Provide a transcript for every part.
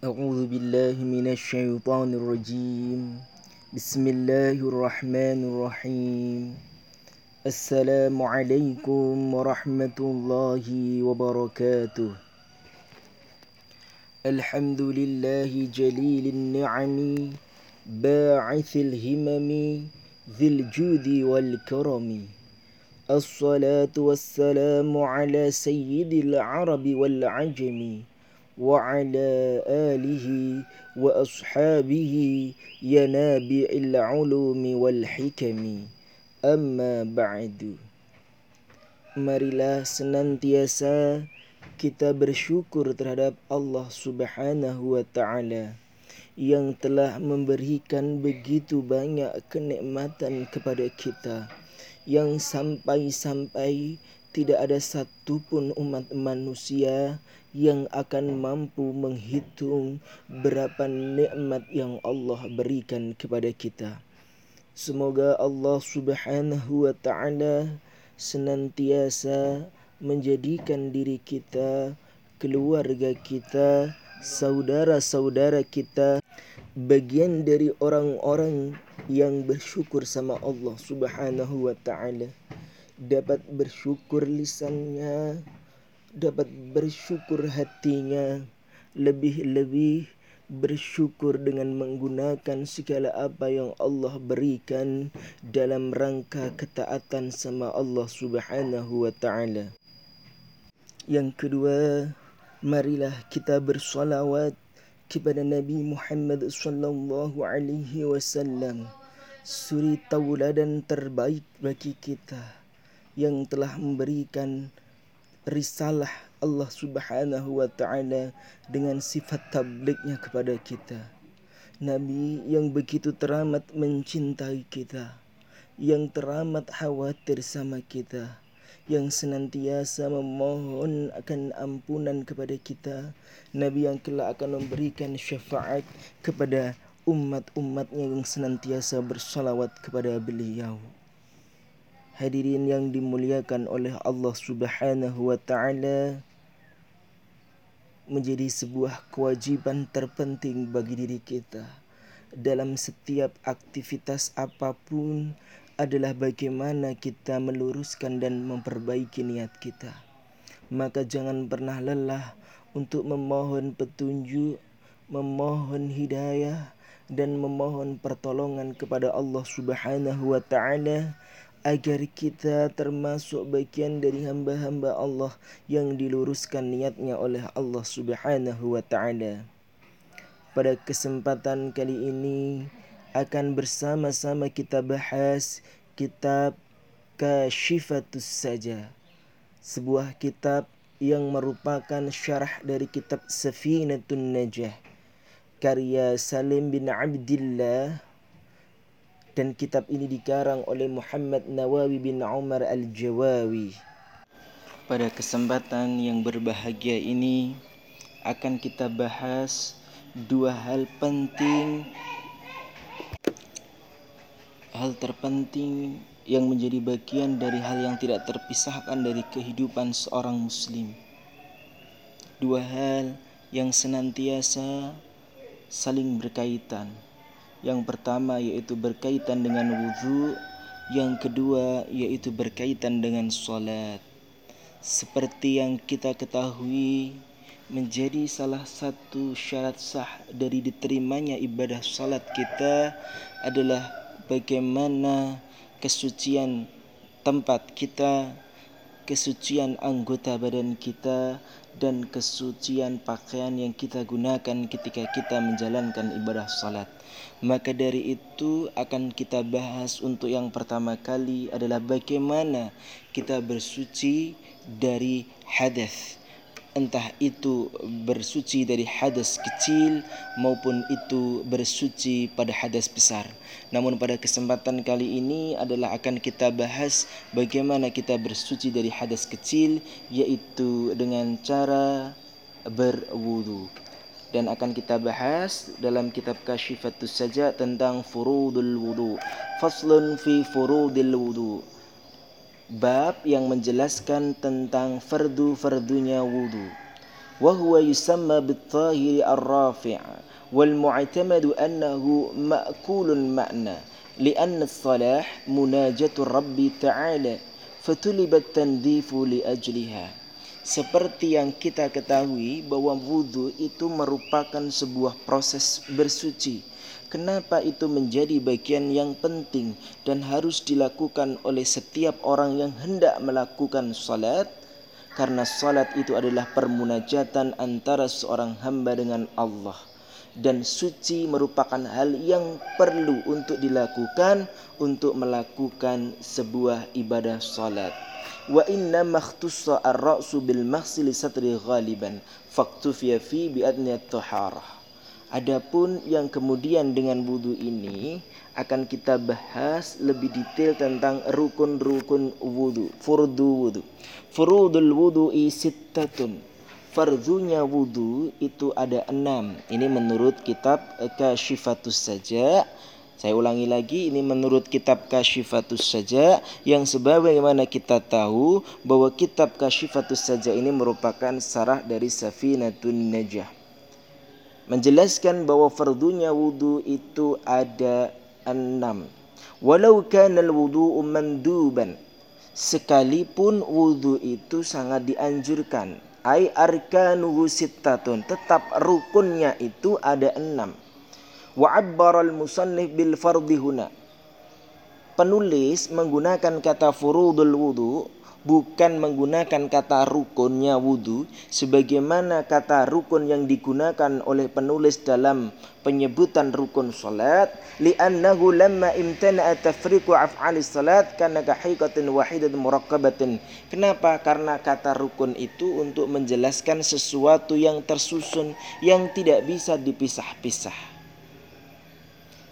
أعوذ بالله من الشيطان الرجيم. بسم الله الرحمن الرحيم. السلام عليكم ورحمة الله وبركاته. الحمد لله جليل النعم باعث الهمم ذي الجود والكرم. الصلاة والسلام على سيد العرب والعجم. وعلى آله وأصحابه ينابع العلوم والحكم أما بعد Marilah senantiasa kita bersyukur terhadap Allah Subhanahu wa taala yang telah memberikan begitu banyak kenikmatan kepada kita Yang sampai-sampai tidak ada satupun umat manusia yang akan mampu menghitung berapa nikmat yang Allah berikan kepada kita. Semoga Allah Subhanahu wa taala senantiasa menjadikan diri kita, keluarga kita, saudara-saudara kita bagian dari orang-orang yang bersyukur sama Allah Subhanahu wa taala. Dapat bersyukur lisannya, dapat bersyukur hatinya lebih-lebih bersyukur dengan menggunakan segala apa yang Allah berikan dalam rangka ketaatan sama Allah Subhanahu wa taala. Yang kedua, marilah kita bersolawat kepada Nabi Muhammad sallallahu alaihi wasallam suri tauladan terbaik bagi kita yang telah memberikan risalah Allah Subhanahu wa taala dengan sifat tabliknya kepada kita. Nabi yang begitu teramat mencintai kita, yang teramat khawatir sama kita, yang senantiasa memohon akan ampunan kepada kita, Nabi yang kelak akan memberikan syafaat kepada umat-umatnya yang senantiasa bersalawat kepada beliau. Hadirin yang dimuliakan oleh Allah Subhanahu wa taala menjadi sebuah kewajiban terpenting bagi diri kita dalam setiap aktivitas apa pun adalah bagaimana kita meluruskan dan memperbaiki niat kita. Maka jangan pernah lelah untuk memohon petunjuk, memohon hidayah dan memohon pertolongan kepada Allah Subhanahu wa taala agar kita termasuk bagian dari hamba-hamba Allah yang diluruskan niatnya oleh Allah Subhanahu wa taala. Pada kesempatan kali ini akan bersama-sama kita bahas kitab Kashifatus Saja. Sebuah kitab yang merupakan syarah dari kitab Safinatun Najah karya Salim bin Abdullah dan kitab ini dikarang oleh Muhammad Nawawi bin Umar Al-Jawawi. Pada kesempatan yang berbahagia ini akan kita bahas dua hal penting hal terpenting yang menjadi bagian dari hal yang tidak terpisahkan dari kehidupan seorang muslim. Dua hal yang senantiasa saling berkaitan yang pertama yaitu berkaitan dengan wudhu, yang kedua yaitu berkaitan dengan sholat. Seperti yang kita ketahui, menjadi salah satu syarat sah dari diterimanya ibadah salat kita adalah bagaimana kesucian tempat kita, kesucian anggota badan kita, dan kesucian pakaian yang kita gunakan ketika kita menjalankan ibadah salat. Maka dari itu akan kita bahas untuk yang pertama kali adalah bagaimana kita bersuci dari hadas. Entah itu bersuci dari hadas kecil maupun itu bersuci pada hadas besar. Namun pada kesempatan kali ini adalah akan kita bahas bagaimana kita bersuci dari hadas kecil yaitu dengan cara berwudu dan akan kita bahas dalam kitab Kashifatus saja tentang furudul wudu. Faslun fi furudil wudu Bab yang menjelaskan tentang fardu-fardunya wudu. وهو يسمى بالطاهر الرافع والمعتمد أنه مأكول معنى لأن الصلاح مناجة الرب تعالى فتلب التنظيف لأجلها Seperti yang kita ketahui bahwa wudhu itu merupakan sebuah proses bersuci. Kenapa itu menjadi bagian yang penting dan harus dilakukan oleh setiap orang yang hendak melakukan salat? Karena salat itu adalah permunajatan antara seorang hamba dengan Allah dan suci merupakan hal yang perlu untuk dilakukan untuk melakukan sebuah ibadah salat. Wa inna makhtussa ar-ra'su bil satri ghaliban faktufiya fi bi taharah. Adapun yang kemudian dengan wudhu ini akan kita bahas lebih detail tentang rukun-rukun wudhu, furdu wudhu. Furudul wudhu sittatun fardunya wudhu itu ada enam. Ini menurut kitab Kashifatus saja. Saya ulangi lagi, ini menurut kitab Kashifatus saja yang sebagaimana kita tahu bahwa kitab Kashifatus saja ini merupakan sarah dari Safinatun Najah. Menjelaskan bahwa fardunya wudhu itu ada enam. Walau kana al-wudu'u manduban. Sekalipun wudhu itu sangat dianjurkan Ai arkanuhu sittatun. Tetap rukunnya itu ada enam. Wa abbaral musannif bil fardhi huna. Penulis menggunakan kata furudul wudu bukan menggunakan kata rukunnya wudhu sebagaimana kata rukun yang digunakan oleh penulis dalam penyebutan rukun salat li'annahu lamma imtana'a tafriqu af'alis salat kana kahikatin wahidatin murakkabatin kenapa? Karena kata rukun itu untuk menjelaskan sesuatu yang tersusun yang tidak bisa dipisah-pisah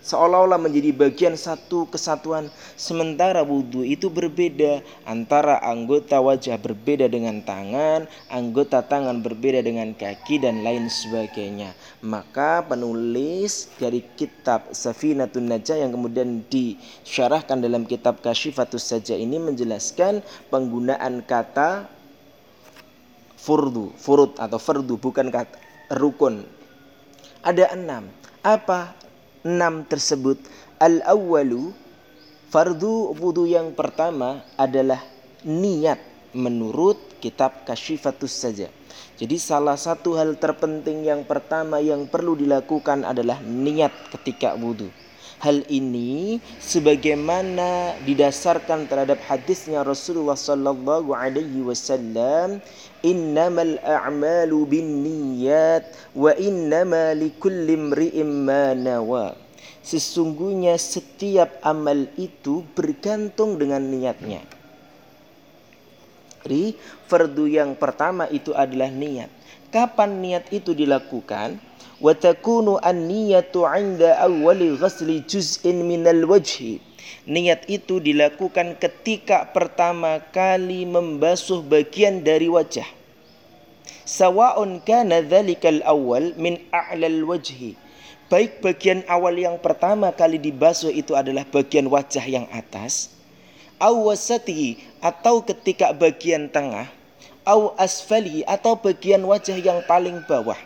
seolah-olah menjadi bagian satu kesatuan. Sementara wudhu itu berbeda. Antara anggota wajah berbeda dengan tangan anggota tangan berbeda dengan kaki dan lain sebagainya. Maka penulis dari kitab Safinatun Najah yang kemudian disyarahkan dalam kitab Kashifatus saja ini menjelaskan penggunaan kata furdu furud atau fardu bukan kata rukun. Ada enam. Apa enam tersebut al awalu fardu wudu yang pertama adalah niat menurut kitab kasyifatus saja. Jadi salah satu hal terpenting yang pertama yang perlu dilakukan adalah niat ketika wudu. Hal ini sebagaimana didasarkan terhadap hadisnya Rasulullah sallallahu alaihi wasallam, "Innamal a'malu binniyat wa innama likulli imri'in ma nawa." Sesungguhnya setiap amal itu bergantung dengan niatnya. Jadi, fardu yang pertama itu adalah niat. Kapan niat itu dilakukan? Wa takunu an-niyatu 'inda awwali ghasli juz'in wajhi. Niat itu dilakukan ketika pertama kali membasuh bagian dari wajah. Sawa'un kana dhalikal awal min a'lal wajhi. Baik bagian awal yang pertama kali dibasuh itu adalah bagian wajah yang atas, awasati atau ketika bagian tengah, aw asfali atau bagian wajah yang paling bawah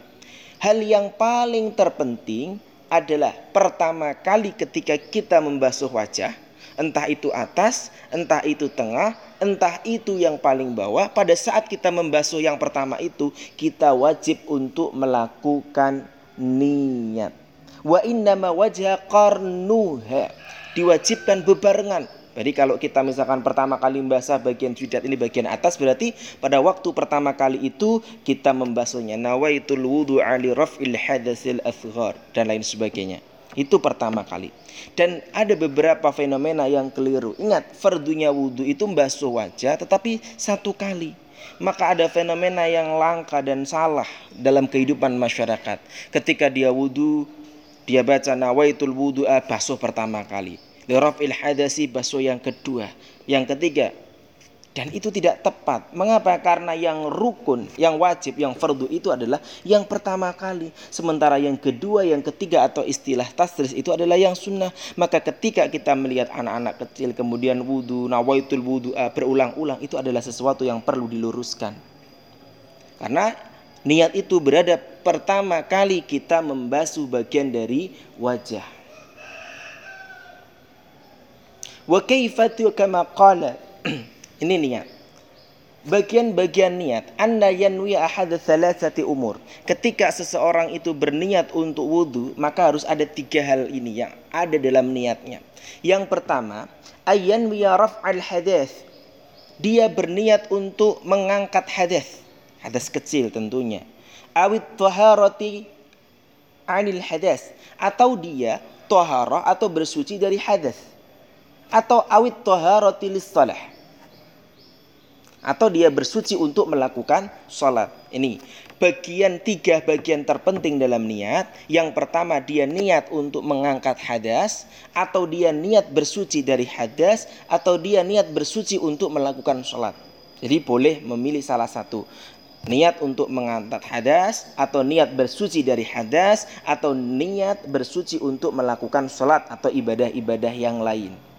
Hal yang paling terpenting adalah pertama kali ketika kita membasuh wajah, entah itu atas, entah itu tengah, entah itu yang paling bawah, pada saat kita membasuh yang pertama itu, kita wajib untuk melakukan niat. Wa innama wajah qarnuha. Diwajibkan bebarengan jadi kalau kita misalkan pertama kali membasuh bagian jidat ini bagian atas berarti pada waktu pertama kali itu kita membasuhnya nawaitul wudu ali raf'il hadatsil asghar dan lain sebagainya. Itu pertama kali. Dan ada beberapa fenomena yang keliru. Ingat, fardunya wudhu itu membasuh wajah tetapi satu kali. Maka ada fenomena yang langka dan salah dalam kehidupan masyarakat. Ketika dia wudhu, dia baca nawaitul wudu basuh pertama kali Liraf'il hadasi baso yang kedua. Yang ketiga, dan itu tidak tepat. Mengapa? Karena yang rukun, yang wajib, yang fardu itu adalah yang pertama kali. Sementara yang kedua, yang ketiga atau istilah tasris itu adalah yang sunnah. Maka ketika kita melihat anak-anak kecil kemudian wudhu, nawaitul wudhu berulang-ulang itu adalah sesuatu yang perlu diluruskan. Karena Niat itu berada pertama kali kita membasuh bagian dari wajah. Wa kaifatu kama qala. Ini niat. Bagian-bagian niat. Anda yanwi ahad thalathati umur. Ketika seseorang itu berniat untuk wudhu Maka harus ada tiga hal ini yang ada dalam niatnya. Yang pertama Ayanwi raf'al hadas Dia berniat untuk mengangkat hadas hadas kecil tentunya. Awit taharati anil hadas atau dia toharoh atau bersuci dari hadas atau awit taharati lis salah atau dia bersuci untuk melakukan sholat. Ini bagian tiga bagian terpenting dalam niat. Yang pertama dia niat untuk mengangkat hadas, atau dia niat bersuci dari hadas, atau dia niat bersuci untuk melakukan sholat. Jadi boleh memilih salah satu niat untuk mengangkat hadas atau niat bersuci dari hadas atau niat bersuci untuk melakukan sholat atau ibadah-ibadah yang lain.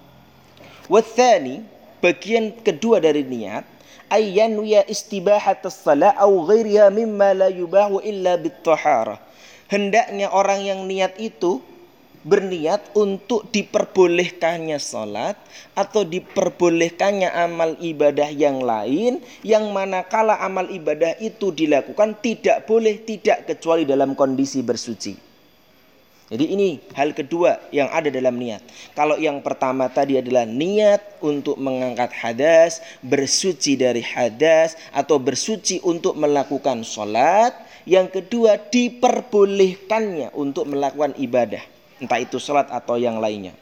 Wathani, bagian kedua dari niat ayyanwiya istibahat as-salah au ghairiha mimma la yubahu illa bit Hendaknya orang yang niat itu berniat untuk diperbolehkannya sholat atau diperbolehkannya amal ibadah yang lain yang manakala amal ibadah itu dilakukan tidak boleh tidak kecuali dalam kondisi bersuci. Jadi ini hal kedua yang ada dalam niat. Kalau yang pertama tadi adalah niat untuk mengangkat hadas, bersuci dari hadas atau bersuci untuk melakukan sholat. Yang kedua diperbolehkannya untuk melakukan ibadah entah itu salat atau yang lainnya.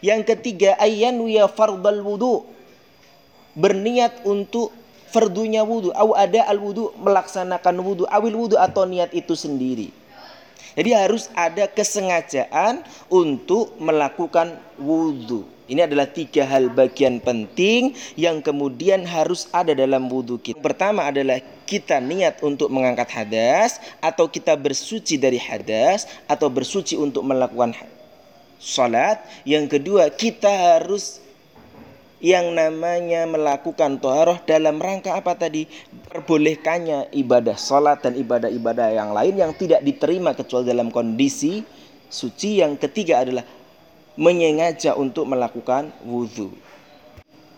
Yang ketiga ayyan ya fardal wudu. Berniat untuk fardunya wudu, au ada al wudu melaksanakan wudu, awil wudu atau niat itu sendiri. Jadi harus ada kesengajaan untuk melakukan wudhu. Ini adalah tiga hal bagian penting yang kemudian harus ada dalam wudhu kita. Pertama adalah kita niat untuk mengangkat hadas atau kita bersuci dari hadas atau bersuci untuk melakukan salat. Yang kedua kita harus yang namanya melakukan toharoh dalam rangka apa tadi perbolehkannya ibadah salat dan ibadah-ibadah yang lain yang tidak diterima kecuali dalam kondisi suci yang ketiga adalah menyengaja untuk melakukan wudhu.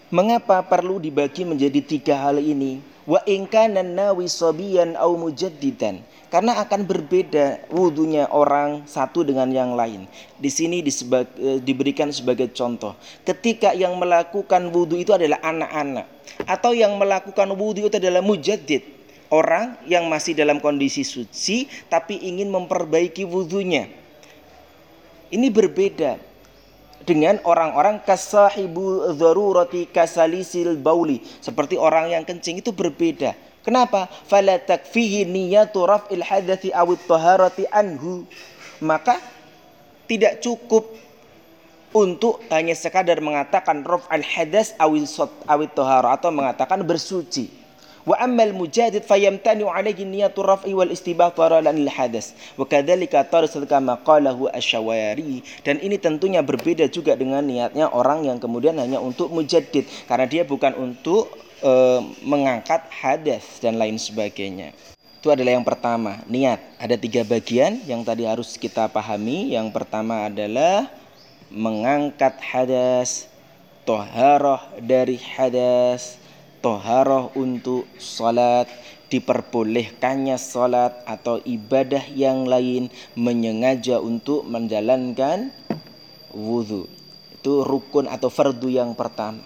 Mengapa perlu dibagi menjadi tiga hal ini? Wa ingkanan nawi sobiyan au mujaddidan. Karena akan berbeda wudhunya orang satu dengan yang lain. Di sini e, diberikan sebagai contoh. Ketika yang melakukan wudhu itu adalah anak-anak. Atau yang melakukan wudhu itu adalah mujaddid. Orang yang masih dalam kondisi suci tapi ingin memperbaiki wudhunya. Ini berbeda dengan orang-orang kasahibu dzarurati kasalisil bauli. Seperti orang yang kencing itu berbeda. Kenapa? Fala takfihi niyatu raf'il hadathi awit taharati anhu. Maka tidak cukup untuk hanya sekadar mengatakan raf'al hadas awit tahara atau mengatakan bersuci Wa ammal mujadid fayamtani alaihi niyatu raf'i wal istibah taralan lil hadas. Wa kadzalika tarsul kama qalahu. Dan ini tentunya berbeda juga dengan niatnya orang yang kemudian hanya untuk mujaddid karena dia bukan untuk e, mengangkat hadas dan lain sebagainya. Itu adalah yang pertama, niat. Ada tiga bagian yang tadi harus kita pahami. Yang pertama adalah mengangkat hadas, toharoh dari hadas, toharoh untuk salat diperbolehkannya salat atau ibadah yang lain menyengaja untuk menjalankan wudhu itu rukun atau fardu yang pertama.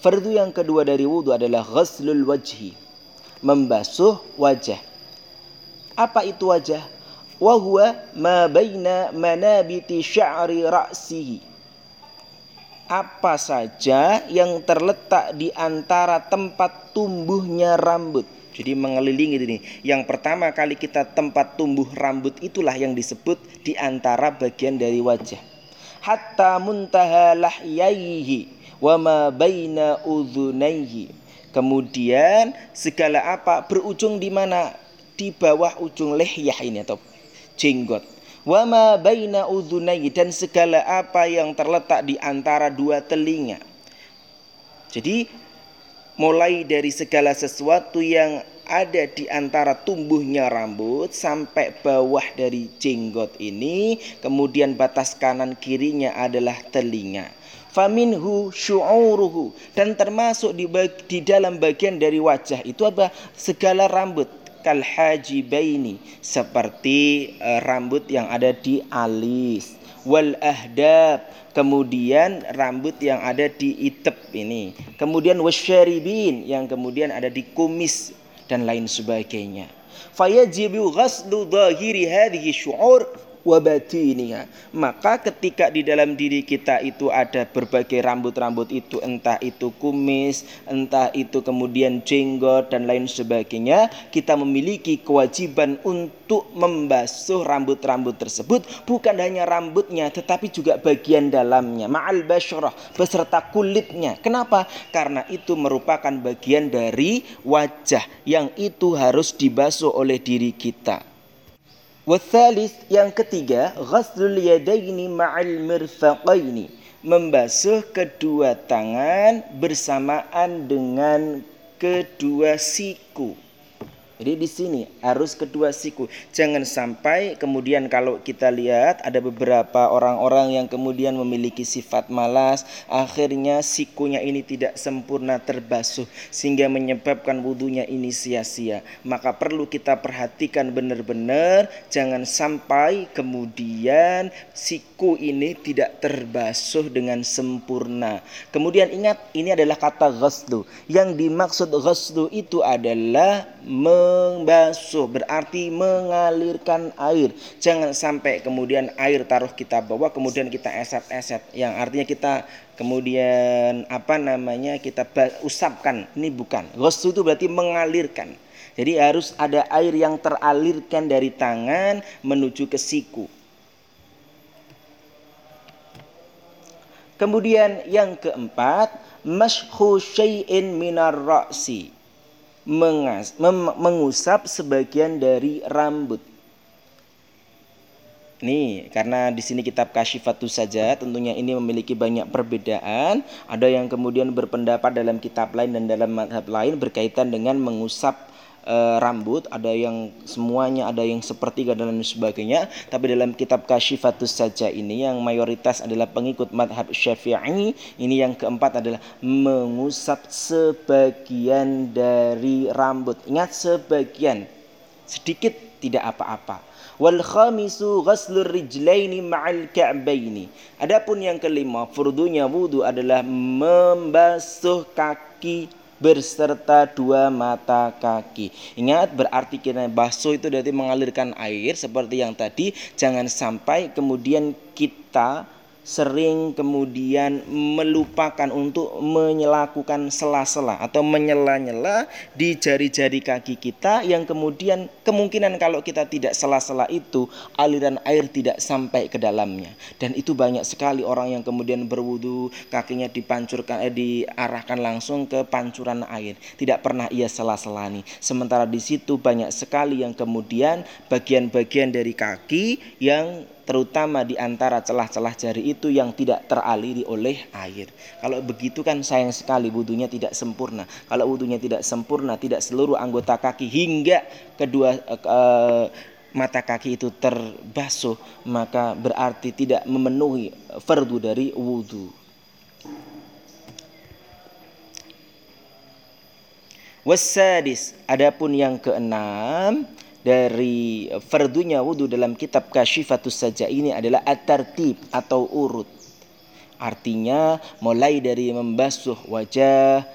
Fardu yang kedua dari wudhu adalah ghaslul wajhi membasuh wajah. Apa itu wajah? Wahwa ma baina manabiti sya'ri ra'sihi apa saja yang terletak di antara tempat tumbuhnya rambut. Jadi mengelilingi ini. Yang pertama kali kita tempat tumbuh rambut itulah yang disebut di antara bagian dari wajah. Hatta muntaha lahyaihi wa ma baina udhunaihi. Kemudian segala apa berujung di mana? Di bawah ujung lehyah ini atau jenggot wama baina udhunai dan segala apa yang terletak di antara dua telinga. Jadi mulai dari segala sesuatu yang ada di antara tumbuhnya rambut sampai bawah dari jenggot ini, kemudian batas kanan kirinya adalah telinga. Faminhu syu'uruhu dan termasuk di, di dalam bagian dari wajah itu apa? Segala rambut kal hajibaini seperti uh, rambut yang ada di alis. Wal ahdab kemudian rambut yang ada di itep ini. Kemudian wasyaribin yang kemudian ada di kumis dan lain sebagainya. Fayajibu ghaslu dhahiri hadhihi syu'ur Maka ketika di dalam diri kita itu ada berbagai rambut-rambut itu entah itu kumis, entah itu kemudian jenggot dan lain sebagainya, kita memiliki kewajiban untuk membasuh rambut-rambut tersebut bukan hanya rambutnya tetapi juga bagian dalamnya, ma'al basyarah beserta kulitnya. Kenapa? Karena itu merupakan bagian dari wajah yang itu harus dibasuh oleh diri kita. Wathalis yang ketiga, ghaslul yadaini ma'al mirfaqaini. Membasuh kedua tangan bersamaan dengan kedua siku. Jadi di sini harus kedua siku. Jangan sampai kemudian kalau kita lihat ada beberapa orang-orang yang kemudian memiliki sifat malas, akhirnya sikunya ini tidak sempurna terbasuh sehingga menyebabkan wudhunya ini sia-sia. Maka perlu kita perhatikan benar-benar jangan sampai kemudian siku ini tidak terbasuh dengan sempurna. Kemudian ingat ini adalah kata ghaslu. Yang dimaksud ghaslu itu adalah me membasuh berarti mengalirkan air. Jangan sampai kemudian air taruh kita bawa kemudian kita eset-eset yang artinya kita kemudian apa namanya kita usapkan. Ini bukan. Ghusl itu berarti mengalirkan. Jadi harus ada air yang teralirkan dari tangan menuju ke siku. Kemudian yang keempat, mashhu syai'in minar ra'si mengas, mem, mengusap sebagian dari rambut. Nih, karena di sini kitab Kasyifatus saja tentunya ini memiliki banyak perbedaan. Ada yang kemudian berpendapat dalam kitab lain dan dalam madhab lain berkaitan dengan mengusap e, rambut, ada yang semuanya, ada yang sepertiga dan lain sebagainya. Tapi dalam kitab Kasyifatus saja ini yang mayoritas adalah pengikut madhab syafi'i. Ini yang keempat adalah mengusap sebagian dari rambut. Ingat sebagian, sedikit tidak apa-apa. Wal khamisu ghaslur rijlaini ma'al ka'baini. Adapun yang kelima, furdunya wudu adalah membasuh kaki berserta dua mata kaki. Ingat berarti kita basuh itu berarti mengalirkan air seperti yang tadi. Jangan sampai kemudian kita sering kemudian melupakan untuk menyelakukan sela-sela atau menyela-nyela di jari-jari kaki kita yang kemudian kemungkinan kalau kita tidak sela-sela itu aliran air tidak sampai ke dalamnya. Dan itu banyak sekali orang yang kemudian berwudu kakinya dipancurkan eh, diarahkan langsung ke pancuran air. Tidak pernah ia sela-sela nih sementara di situ banyak sekali yang kemudian bagian-bagian dari kaki yang terutama di antara celah-celah jari itu yang tidak teraliri oleh air. Kalau begitu kan sayang sekali wudhunya tidak sempurna. Kalau wudhunya tidak sempurna, tidak seluruh anggota kaki hingga kedua uh, mata kaki itu terbasuh, maka berarti tidak memenuhi fardu dari wudhu. Wasadis, adapun yang keenam, dari fardunya wudhu dalam kitab kasyifatus saja ini adalah at-tartib atau urut. Artinya mulai dari membasuh wajah,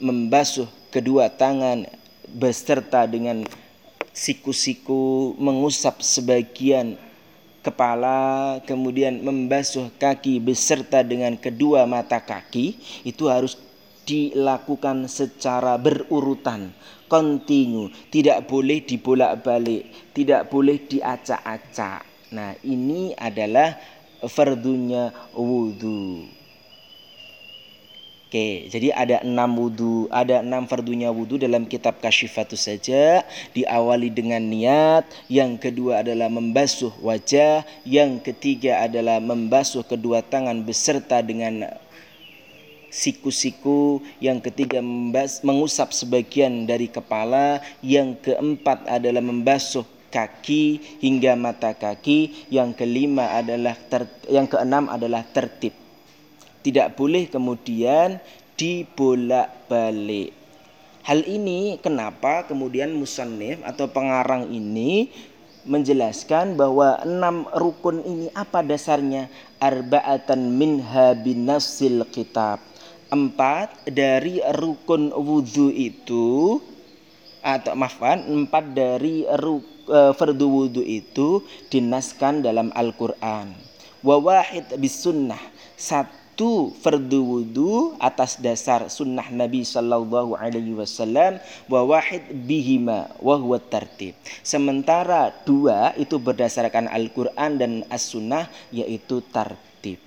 membasuh kedua tangan beserta dengan siku-siku, mengusap sebagian kepala, kemudian membasuh kaki beserta dengan kedua mata kaki, itu harus dilakukan secara berurutan kontinu, tidak boleh dibolak-balik, tidak boleh diacak-acak. Nah, ini adalah fardunya wudhu. Oke, jadi ada enam wudhu, ada enam fardunya wudhu dalam kitab kasyifatus saja. Diawali dengan niat, yang kedua adalah membasuh wajah, yang ketiga adalah membasuh kedua tangan beserta dengan siku-siku, yang ketiga membas, mengusap sebagian dari kepala, yang keempat adalah membasuh kaki hingga mata kaki, yang kelima adalah ter, yang keenam adalah tertib. Tidak boleh kemudian dibolak-balik. Hal ini kenapa kemudian musannif atau pengarang ini menjelaskan bahwa enam rukun ini apa dasarnya? Arba'atan minha binasil kitab empat dari rukun wudhu itu atau maafkan empat dari ruk, uh, fardu wudhu itu dinaskan dalam Al-Quran. Wawahid bis sunnah satu fardu wudhu atas dasar sunnah Nabi Sallallahu Alaihi Wasallam wawahid bihima wahwa tertib. Sementara dua itu berdasarkan Al-Quran dan As-Sunnah yaitu tertib.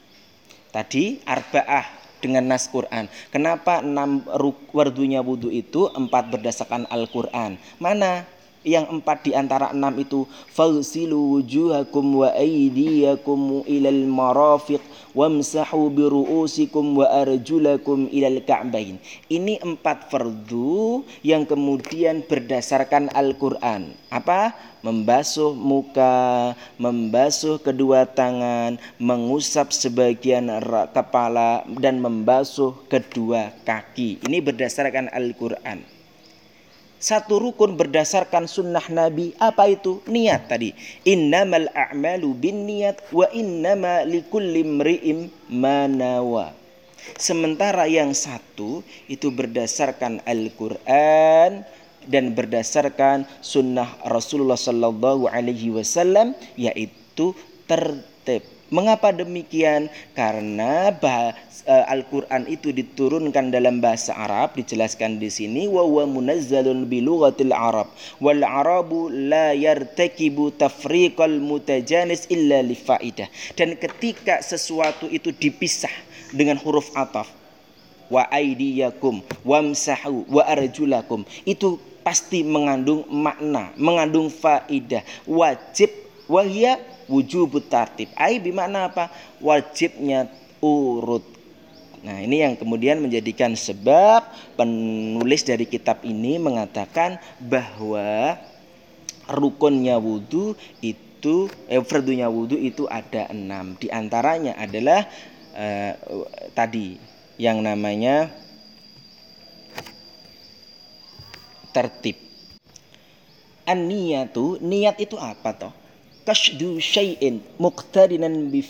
Tadi arba'ah dengan nas Quran. Kenapa enam wardunya wudhu itu empat berdasarkan Al-Quran? Mana yang empat di antara enam itu fagsilu wujuhakum wa aydiyakum ilal marafiq wamsahu biru'usikum wa arjulakum ilal ka'bain. Ini empat fardu yang kemudian berdasarkan Al-Qur'an. Apa? membasuh muka, membasuh kedua tangan, mengusap sebagian kepala dan membasuh kedua kaki. Ini berdasarkan Al-Qur'an. Satu rukun berdasarkan sunnah Nabi apa itu? Niat tadi. Innamal a'malu bin niat wa innama likulli mri'im manawa. Sementara yang satu itu berdasarkan Al-Quran dan berdasarkan sunnah Rasulullah Sallallahu Alaihi Wasallam yaitu tertib Mengapa demikian? Karena uh, Al-Qur'an itu diturunkan dalam bahasa Arab dijelaskan di sini wa huwa munazzalun bi lughatil Arab wal Arabu la yartakibu tafriqal mutajanis illa li faidah. Dan ketika sesuatu itu dipisah dengan huruf ataf wa aidiyakum wamsahu wa arjulakum itu pasti mengandung makna, mengandung faidah, wajib wahya wujub tartib. Ai bimana apa? Wajibnya urut. Nah, ini yang kemudian menjadikan sebab penulis dari kitab ini mengatakan bahwa rukunnya wudhu itu eh, fardunya wudhu itu ada enam. Di antaranya adalah eh, tadi yang namanya tertib. An-niyatu, niat itu apa toh? Kasdu syai'in muqtarinan bi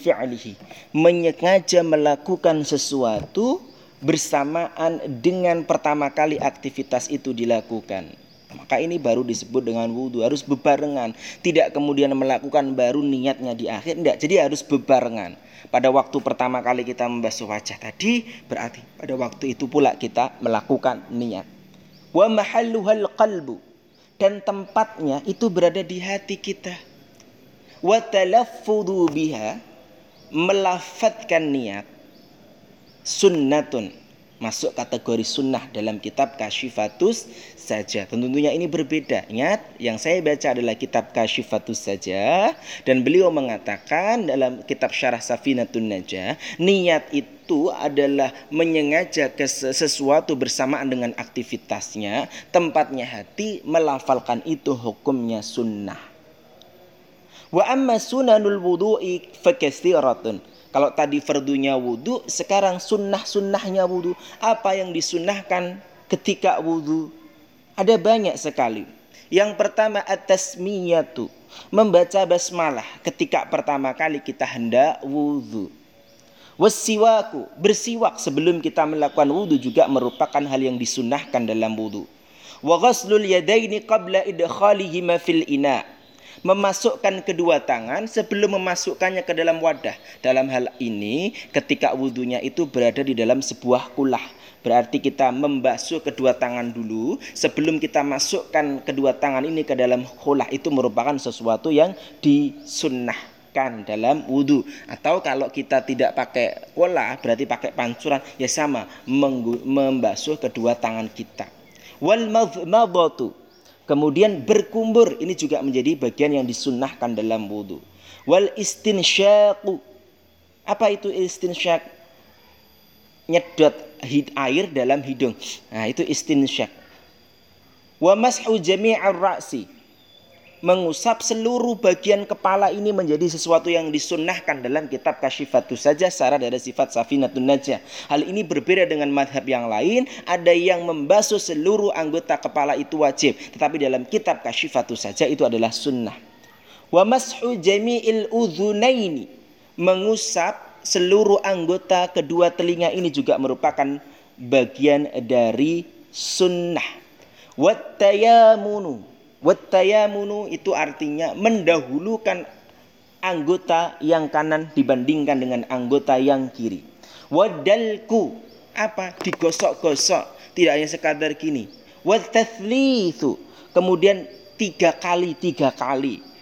menyengaja melakukan sesuatu bersamaan dengan pertama kali aktivitas itu dilakukan. Maka ini baru disebut dengan wudhu harus bebarengan. Tidak kemudian melakukan baru niatnya di akhir tidak jadi harus bebarengan. Pada waktu pertama kali kita membasuh wajah tadi berarti pada waktu itu pula kita melakukan niat. Wa mahalluhal qalbu dan tempatnya itu berada di hati kita wa talaffudu biha melafatkan niat sunnatun masuk kategori sunnah dalam kitab kasyifatus saja. Tentunya ini berbeda. Ingat yang saya baca adalah kitab kasyifatus saja dan beliau mengatakan dalam kitab syarah safinatun najah niat itu adalah menyengaja ke sesuatu bersamaan dengan aktivitasnya tempatnya hati melafalkan itu hukumnya sunnah Wa amma sunanul wudu'i fakasiratun. Kalau tadi fardunya wudhu, sekarang sunnah-sunnahnya wudhu. Apa yang disunnahkan ketika wudhu? Ada banyak sekali. Yang pertama at-tasmiyatu. Membaca basmalah ketika pertama kali kita hendak wudhu. Wasiwaku, bersiwak sebelum kita melakukan wudhu juga merupakan hal yang disunnahkan dalam wudhu. Wa ghaslul yadaini qabla idkhalihima fil ina' memasukkan kedua tangan sebelum memasukkannya ke dalam wadah. Dalam hal ini ketika wudhunya itu berada di dalam sebuah kulah. Berarti kita membasuh kedua tangan dulu sebelum kita masukkan kedua tangan ini ke dalam kulah itu merupakan sesuatu yang disunnahkan dalam wudhu atau kalau kita tidak pakai kola berarti pakai pancuran ya sama membasuh kedua tangan kita wal Kemudian berkumbur ini juga menjadi bagian yang disunnahkan dalam wudhu. Wal istinsyaqu. Apa itu istinsyak? nyedot air dalam hidung. Nah, itu istinsyak. Wa mashu jami'ar ra'si mengusap seluruh bagian kepala ini menjadi sesuatu yang disunnahkan dalam kitab Kashifatus saja secara dari sifat Safinatun Najah. Hal ini berbeda dengan madhab yang lain. Ada yang membasuh seluruh anggota kepala itu wajib. Tetapi dalam kitab Kashifatus saja itu adalah sunnah. Wa mashu jami'il udhunaini. Mengusap seluruh anggota kedua telinga ini juga merupakan bagian dari sunnah. Wattayamunu Wattayamunu itu artinya mendahulukan anggota yang kanan dibandingkan dengan anggota yang kiri. Wadalku apa? Digosok-gosok. Tidak hanya sekadar gini. Watathlithu. Kemudian tiga kali, tiga kali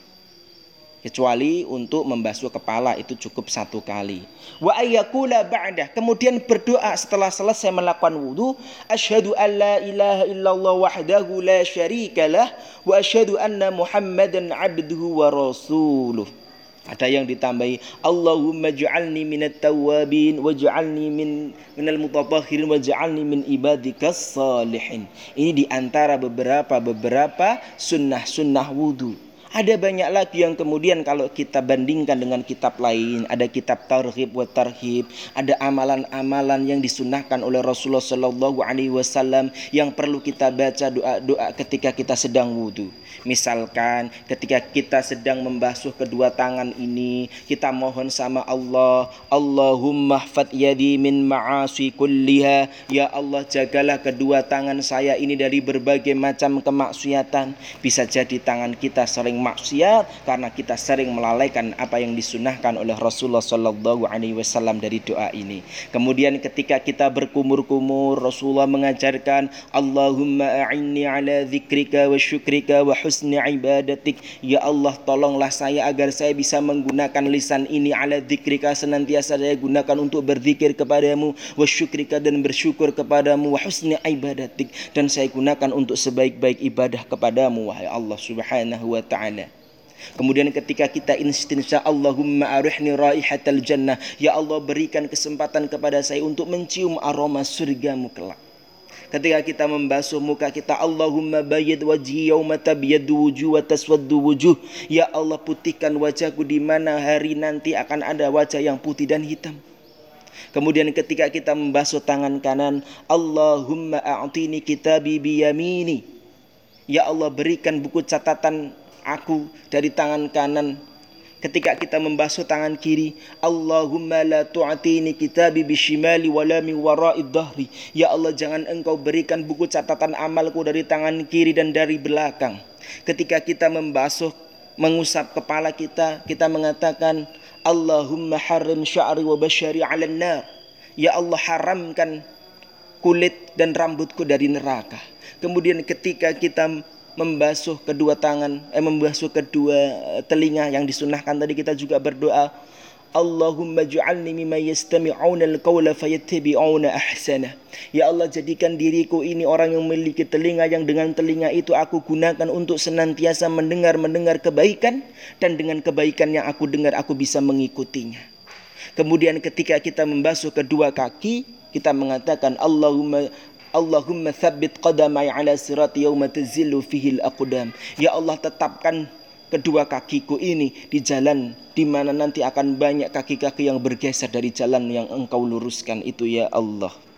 kecuali untuk membasuh kepala itu cukup satu kali. Wa ayyakula ba'dah. Kemudian berdoa setelah selesai melakukan wudu, asyhadu an la ilaha illallah wahdahu la syarikalah wa asyhadu anna Muhammadan abduhu wa rasuluh. Ada yang ditambahi Allahumma ja'alni minat tawabin waj'alni min minal mutatahhirin waj'alni min ibadikas salihin. Ini di antara beberapa beberapa sunnah-sunnah wudu. Ada banyak lagi yang kemudian kalau kita bandingkan dengan kitab lain, ada kitab tarhib wa tarhib, ada amalan-amalan yang disunahkan oleh Rasulullah Shallallahu Alaihi Wasallam yang perlu kita baca doa-doa ketika kita sedang wudhu. Misalkan ketika kita sedang membasuh kedua tangan ini, kita mohon sama Allah, Allahumma hfad yadi min ma'asi kulliha. Ya Allah jagalah kedua tangan saya ini dari berbagai macam kemaksiatan. Bisa jadi tangan kita sering maksiat karena kita sering melalaikan apa yang disunahkan oleh Rasulullah Shallallahu Alaihi Wasallam dari doa ini. Kemudian ketika kita berkumur-kumur, Rasulullah mengajarkan Allahumma a'inni ala dzikrika wa syukrika wa husni ibadatik. Ya Allah tolonglah saya agar saya bisa menggunakan lisan ini ala dzikrika senantiasa saya gunakan untuk berzikir kepadamu wa syukrika dan bersyukur kepadamu wa husni ibadatik dan saya gunakan untuk sebaik-baik ibadah kepadamu wahai Allah Subhanahu wa taala. Kemudian ketika kita istinsya Allahumma arihni raihatal jannah. Ya Allah berikan kesempatan kepada saya untuk mencium aroma surgamu kelak. Ketika kita membasuh muka kita Allahumma bayyid wajhi yawma tabyaddu wujuh wa taswaddu wujuh. Ya Allah putihkan wajahku di mana hari nanti akan ada wajah yang putih dan hitam. Kemudian ketika kita membasuh tangan kanan, Allahumma a'tini kitabi biyamini. Ya Allah berikan buku catatan aku dari tangan kanan. Ketika kita membasuh tangan kiri Allahumma la tu'atini kitabi bishimali wala min wara'id dahri ya Allah jangan engkau berikan buku catatan amalku dari tangan kiri dan dari belakang. Ketika kita membasuh mengusap kepala kita kita mengatakan Allahumma harim sya'ri wa basyari 'alan nar. Ya Allah haramkan kulit dan rambutku dari neraka. Kemudian ketika kita membasuh kedua tangan, eh membasuh kedua eh, telinga yang disunahkan tadi kita juga berdoa Allahumma ja'alni mimma yastami'una al-qawla fayattabi'una ahsana. Ya Allah jadikan diriku ini orang yang memiliki telinga yang dengan telinga itu aku gunakan untuk senantiasa mendengar-mendengar kebaikan dan dengan kebaikan yang aku dengar aku bisa mengikutinya. Kemudian ketika kita membasuh kedua kaki, kita mengatakan Allahumma Allahumma thabbit qadamai ala sirat yawma tazillu fihil aqdam. Ya Allah tetapkan kedua kakiku ini di jalan di mana nanti akan banyak kaki-kaki yang bergeser dari jalan yang engkau luruskan itu ya Allah.